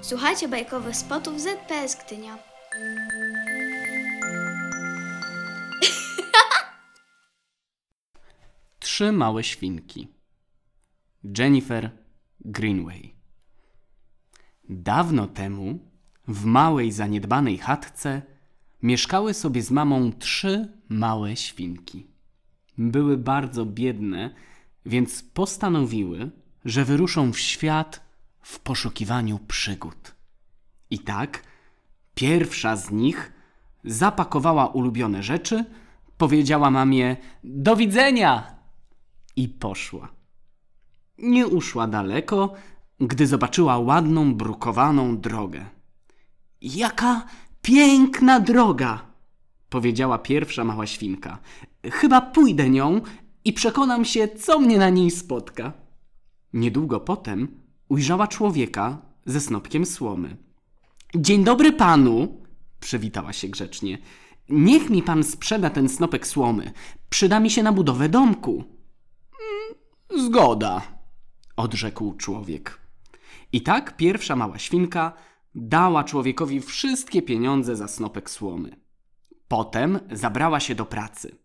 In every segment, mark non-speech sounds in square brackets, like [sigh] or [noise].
Słuchajcie bajkowych spotów ZPS Gdynia. [laughs] Trzy małe świnki. Jennifer Greenway. Dawno temu w małej, zaniedbanej chatce mieszkały sobie z mamą trzy małe świnki. Były bardzo biedne, więc postanowiły, że wyruszą w świat w poszukiwaniu przygód. I tak pierwsza z nich zapakowała ulubione rzeczy, powiedziała mamie: Do widzenia! i poszła. Nie uszła daleko, gdy zobaczyła ładną, brukowaną drogę. Jaka piękna droga! powiedziała pierwsza mała świnka. Chyba pójdę nią i przekonam się, co mnie na niej spotka. Niedługo potem ujrzała człowieka ze snopkiem słomy. Dzień dobry panu, przywitała się grzecznie. Niech mi pan sprzeda ten snopek słomy. Przyda mi się na budowę domku. Zgoda, odrzekł człowiek. I tak pierwsza mała świnka dała człowiekowi wszystkie pieniądze za snopek słomy. Potem zabrała się do pracy.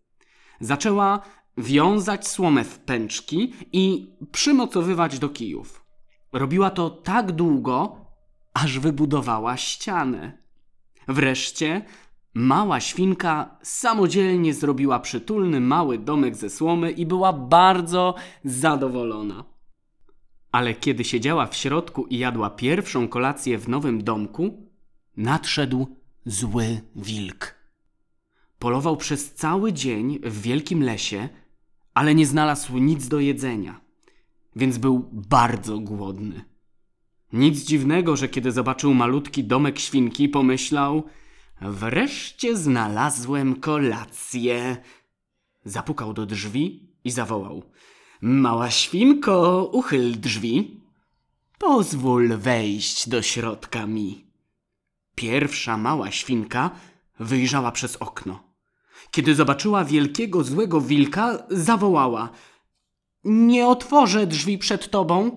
Zaczęła wiązać słomę w pęczki i przymocowywać do kijów. Robiła to tak długo, aż wybudowała ścianę. Wreszcie mała świnka samodzielnie zrobiła przytulny mały domek ze słomy i była bardzo zadowolona. Ale kiedy siedziała w środku i jadła pierwszą kolację w nowym domku, nadszedł zły wilk. Polował przez cały dzień w wielkim lesie, ale nie znalazł nic do jedzenia, więc był bardzo głodny. Nic dziwnego, że kiedy zobaczył malutki domek świnki, pomyślał: Wreszcie znalazłem kolację. Zapukał do drzwi i zawołał: Mała świnko, uchyl drzwi. Pozwól wejść do środka mi. Pierwsza mała świnka wyjrzała przez okno. Kiedy zobaczyła wielkiego złego wilka, zawołała: Nie otworzę drzwi przed tobą,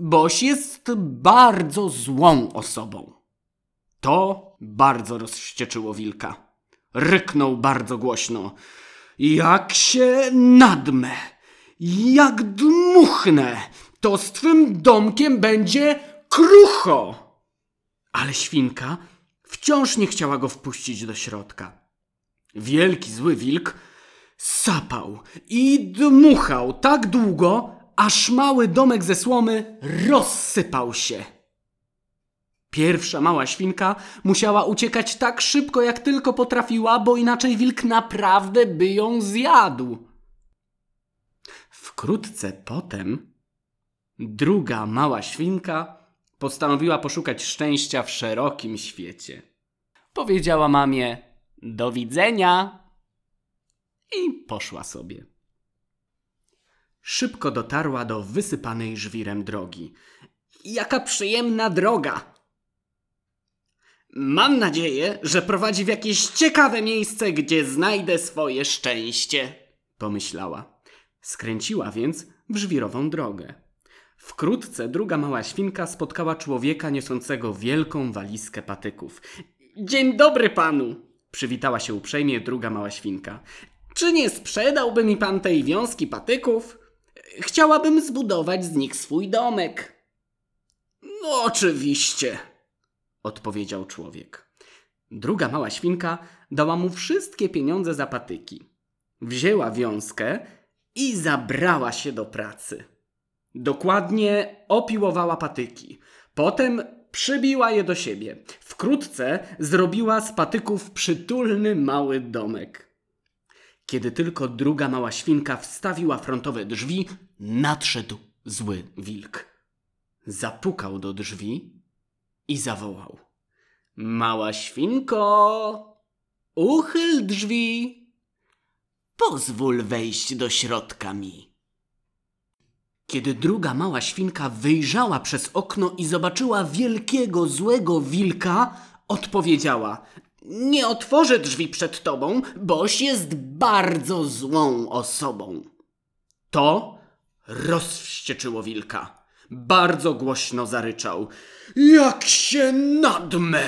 boś jest bardzo złą osobą. To bardzo rozwścieczyło wilka. Ryknął bardzo głośno. Jak się nadmę, jak dmuchnę, to z twym domkiem będzie krucho. Ale świnka wciąż nie chciała go wpuścić do środka. Wielki zły wilk sapał i dmuchał tak długo, aż mały domek ze słomy rozsypał się. Pierwsza mała świnka musiała uciekać tak szybko, jak tylko potrafiła, bo inaczej wilk naprawdę by ją zjadł. Wkrótce potem druga mała świnka postanowiła poszukać szczęścia w szerokim świecie. Powiedziała mamie: Do widzenia! I poszła sobie. Szybko dotarła do wysypanej żwirem drogi. Jaka przyjemna droga! Mam nadzieję, że prowadzi w jakieś ciekawe miejsce, gdzie znajdę swoje szczęście, pomyślała. Skręciła więc w żwirową drogę. Wkrótce druga mała świnka spotkała człowieka niosącego wielką walizkę patyków. Dzień dobry panu! przywitała się uprzejmie druga mała świnka. Czy nie sprzedałby mi pan tej wiązki patyków? Chciałabym zbudować z nich swój domek. No, oczywiście, odpowiedział człowiek. Druga mała świnka dała mu wszystkie pieniądze za patyki. Wzięła wiązkę i zabrała się do pracy. Dokładnie opiłowała patyki. Potem przybiła je do siebie. Wkrótce zrobiła z patyków przytulny mały domek. Kiedy tylko druga mała świnka wstawiła frontowe drzwi, nadszedł zły wilk. Zapukał do drzwi i zawołał: Mała świnko, uchyl drzwi. Pozwól wejść do środka mi. Kiedy druga mała świnka wyjrzała przez okno i zobaczyła wielkiego, złego wilka, odpowiedziała: Nie otworzę drzwi przed tobą, boś jest bardzo złą osobą. To rozwścieczyło wilka. Bardzo głośno zaryczał. Jak się nadmę,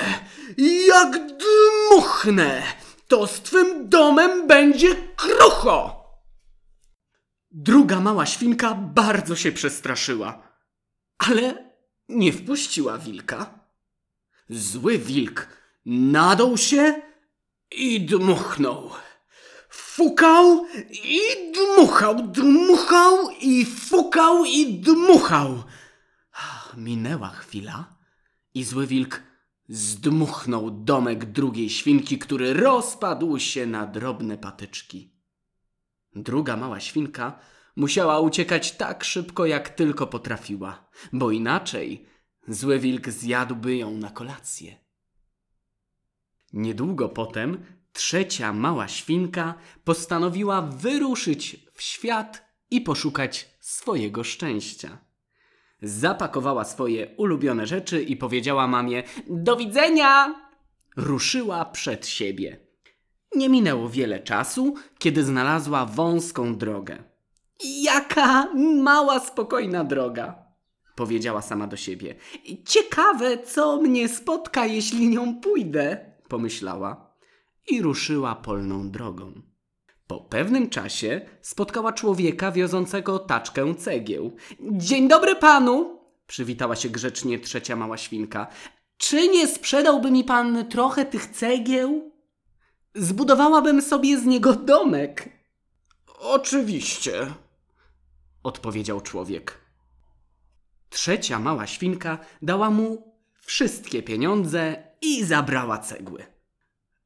jak dmuchnę, to z twym domem będzie krucho! Druga mała świnka bardzo się przestraszyła, ale nie wpuściła wilka. Zły wilk nadął się i dmuchnął. Fukał i dmuchał, dmuchał i fukał i dmuchał. Minęła chwila i zły wilk zdmuchnął domek drugiej świnki, który rozpadł się na drobne patyczki. Druga mała świnka musiała uciekać tak szybko, jak tylko potrafiła, bo inaczej zły wilk zjadłby ją na kolację. Niedługo potem trzecia mała świnka postanowiła wyruszyć w świat i poszukać swojego szczęścia. Zapakowała swoje ulubione rzeczy i powiedziała mamie: Do widzenia! Ruszyła przed siebie. Nie minęło wiele czasu, kiedy znalazła wąską drogę. Jaka mała, spokojna droga, powiedziała sama do siebie. Ciekawe, co mnie spotka, jeśli nią pójdę, pomyślała i ruszyła polną drogą. Po pewnym czasie spotkała człowieka wiozącego taczkę cegieł. Dzień dobry panu! przywitała się grzecznie trzecia mała świnka. Czy nie sprzedałby mi pan trochę tych cegieł? Zbudowałabym sobie z niego domek. Oczywiście, odpowiedział człowiek. Trzecia mała świnka dała mu wszystkie pieniądze i zabrała cegły.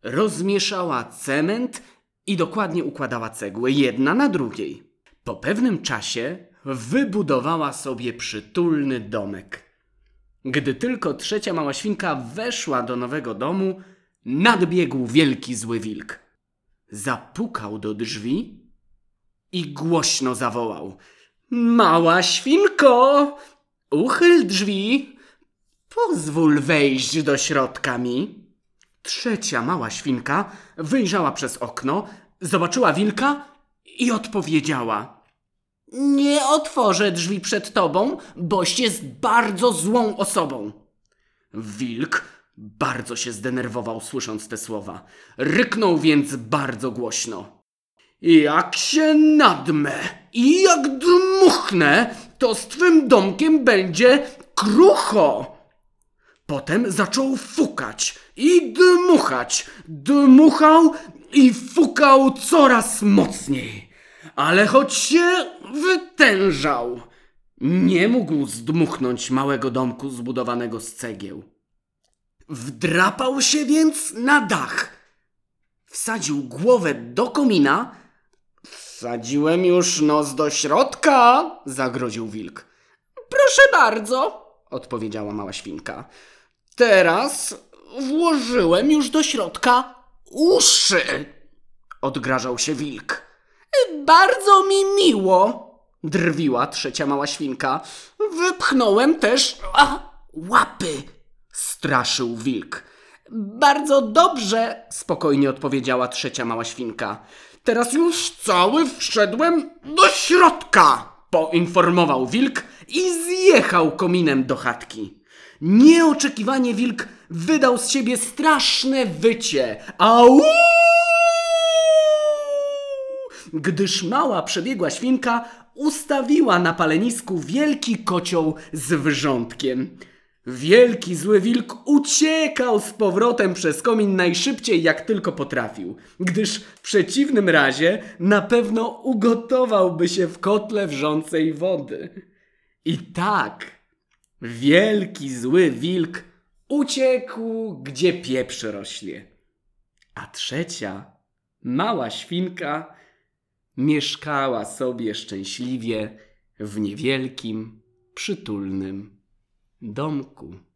Rozmieszała cement i dokładnie układała cegły jedna na drugiej. Po pewnym czasie wybudowała sobie przytulny domek. Gdy tylko trzecia mała świnka weszła do nowego domu, nadbiegł wielki zły wilk. Zapukał do drzwi i głośno zawołał: Mała świnko, uchyl drzwi, pozwól wejść do środka mi. Trzecia mała świnka wyjrzała przez okno, zobaczyła wilka i odpowiedziała: Nie otworzę drzwi przed tobą, boś jest bardzo złą osobą. Wilk bardzo się zdenerwował, słysząc te słowa. Ryknął więc bardzo głośno. Jak się nadmę i jak dmuchnę, to z twym domkiem będzie krucho. Potem zaczął fukać i dmuchać. Dmuchał i fukał coraz mocniej. Ale choć się wytężał, nie mógł zdmuchnąć małego domku zbudowanego z cegieł. Wdrapał się więc na dach. Wsadził głowę do komina. Wsadziłem już nos do środka, zagroził wilk. Proszę bardzo, odpowiedziała mała świnka. Teraz włożyłem już do środka uszy, odgrażał się wilk. Bardzo mi miło, drwiła trzecia mała świnka. Wypchnąłem też a, łapy, straszył wilk. Bardzo dobrze, spokojnie odpowiedziała trzecia mała świnka. Teraz już cały wszedłem do środka, poinformował wilk i zjechał kominem do chatki. Nieoczekiwanie wilk wydał z siebie straszne wycie. Au! Gdyż mała przebiegła świnka ustawiła na palenisku wielki kocioł z wrzątkiem. Wielki zły wilk uciekał z powrotem przez komin najszybciej jak tylko potrafił, gdyż w przeciwnym razie na pewno ugotowałby się w kotle wrzącej wody. I tak wielki zły wilk uciekł, gdzie pieprz rośnie. A trzecia, mała świnka, mieszkała sobie szczęśliwie w niewielkim, przytulnym domku.